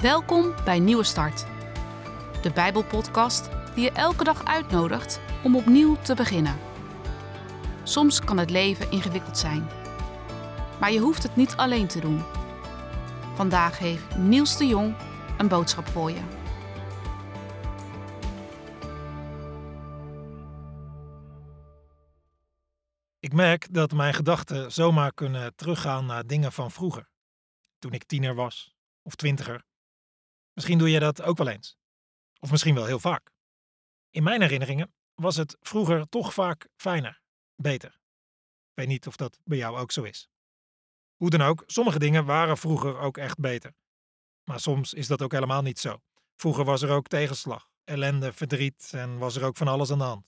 Welkom bij Nieuwe Start, de Bijbelpodcast die je elke dag uitnodigt om opnieuw te beginnen. Soms kan het leven ingewikkeld zijn, maar je hoeft het niet alleen te doen. Vandaag heeft Niels de Jong een boodschap voor je. Ik merk dat mijn gedachten zomaar kunnen teruggaan naar dingen van vroeger. Toen ik tiener was, of twintiger. Misschien doe je dat ook wel eens. Of misschien wel heel vaak. In mijn herinneringen was het vroeger toch vaak fijner, beter. Ik weet niet of dat bij jou ook zo is. Hoe dan ook, sommige dingen waren vroeger ook echt beter. Maar soms is dat ook helemaal niet zo. Vroeger was er ook tegenslag, ellende, verdriet en was er ook van alles aan de hand.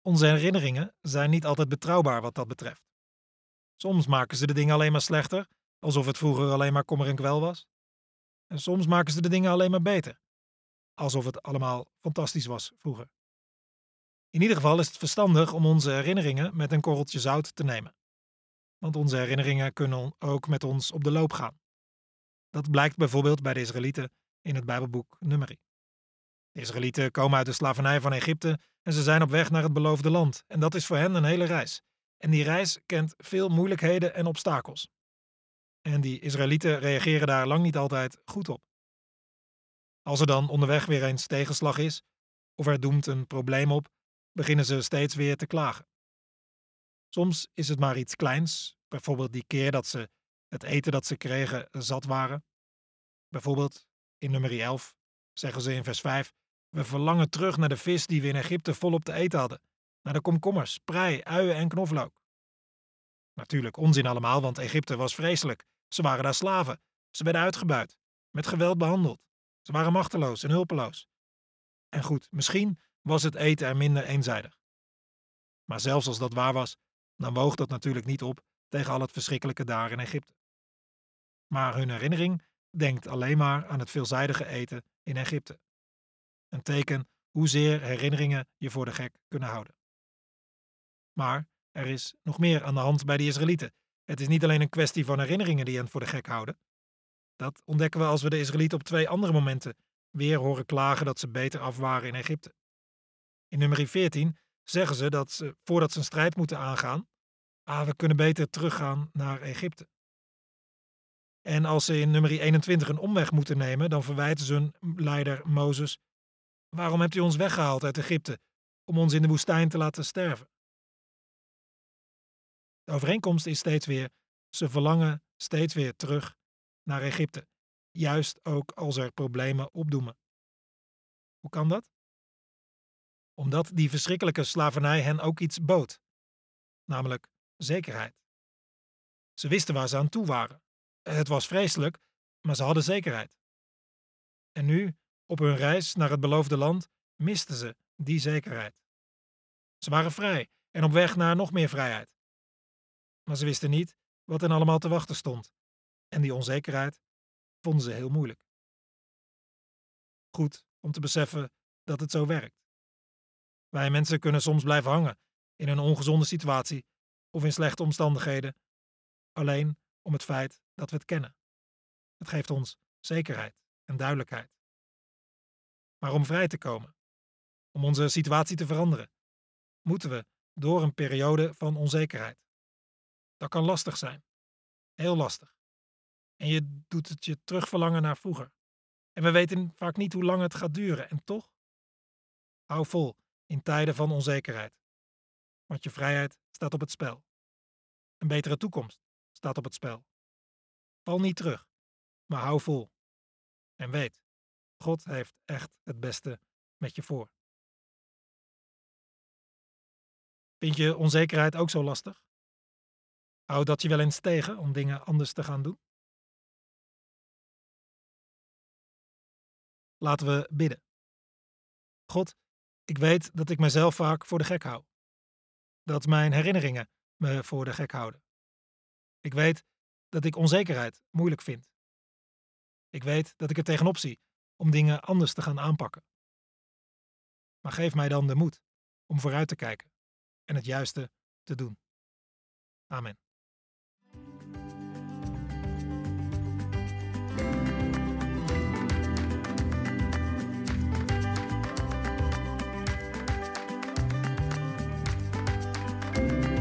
Onze herinneringen zijn niet altijd betrouwbaar wat dat betreft. Soms maken ze de dingen alleen maar slechter, alsof het vroeger alleen maar kommer en kwel was. En soms maken ze de dingen alleen maar beter, alsof het allemaal fantastisch was vroeger. In ieder geval is het verstandig om onze herinneringen met een korreltje zout te nemen. Want onze herinneringen kunnen ook met ons op de loop gaan. Dat blijkt bijvoorbeeld bij de Israëlieten in het Bijbelboek Numeri. De Israëlieten komen uit de slavernij van Egypte en ze zijn op weg naar het beloofde land. En dat is voor hen een hele reis. En die reis kent veel moeilijkheden en obstakels. En die Israëlieten reageren daar lang niet altijd goed op. Als er dan onderweg weer eens tegenslag is, of er doemt een probleem op, beginnen ze steeds weer te klagen. Soms is het maar iets kleins, bijvoorbeeld die keer dat ze het eten dat ze kregen zat waren. Bijvoorbeeld in nummer 11 zeggen ze in vers 5: We verlangen terug naar de vis die we in Egypte volop te eten hadden, naar de komkommers, prei, uien en knoflook. Natuurlijk onzin allemaal, want Egypte was vreselijk. Ze waren daar slaven. Ze werden uitgebuit, met geweld behandeld. Ze waren machteloos en hulpeloos. En goed, misschien was het eten er minder eenzijdig. Maar zelfs als dat waar was, dan woog dat natuurlijk niet op tegen al het verschrikkelijke daar in Egypte. Maar hun herinnering denkt alleen maar aan het veelzijdige eten in Egypte. Een teken hoezeer herinneringen je voor de gek kunnen houden. Maar er is nog meer aan de hand bij de Israëlieten. Het is niet alleen een kwestie van herinneringen die hen voor de gek houden. Dat ontdekken we als we de Israëlieten op twee andere momenten weer horen klagen dat ze beter af waren in Egypte. In nummer 14 zeggen ze dat ze, voordat ze een strijd moeten aangaan, ah, we kunnen beter teruggaan naar Egypte. En als ze in nummer 21 een omweg moeten nemen, dan verwijten ze hun leider Mozes: Waarom hebt u ons weggehaald uit Egypte om ons in de woestijn te laten sterven? Overeenkomst is steeds weer: ze verlangen steeds weer terug naar Egypte, juist ook als er problemen opdoemen. Hoe kan dat? Omdat die verschrikkelijke slavernij hen ook iets bood, namelijk zekerheid. Ze wisten waar ze aan toe waren. Het was vreselijk, maar ze hadden zekerheid. En nu, op hun reis naar het beloofde land, misten ze die zekerheid. Ze waren vrij en op weg naar nog meer vrijheid. Maar ze wisten niet wat hen allemaal te wachten stond. En die onzekerheid vonden ze heel moeilijk. Goed om te beseffen dat het zo werkt. Wij mensen kunnen soms blijven hangen in een ongezonde situatie of in slechte omstandigheden, alleen om het feit dat we het kennen. Het geeft ons zekerheid en duidelijkheid. Maar om vrij te komen, om onze situatie te veranderen, moeten we door een periode van onzekerheid. Dat kan lastig zijn, heel lastig. En je doet het je terugverlangen naar vroeger. En we weten vaak niet hoe lang het gaat duren. En toch, hou vol in tijden van onzekerheid. Want je vrijheid staat op het spel. Een betere toekomst staat op het spel. Val niet terug, maar hou vol. En weet, God heeft echt het beste met je voor. Vind je onzekerheid ook zo lastig? Houd dat je wel eens tegen om dingen anders te gaan doen? Laten we bidden. God, ik weet dat ik mezelf vaak voor de gek hou. Dat mijn herinneringen me voor de gek houden. Ik weet dat ik onzekerheid moeilijk vind. Ik weet dat ik er tegenop zie om dingen anders te gaan aanpakken. Maar geef mij dan de moed om vooruit te kijken en het juiste te doen. Amen. Bye.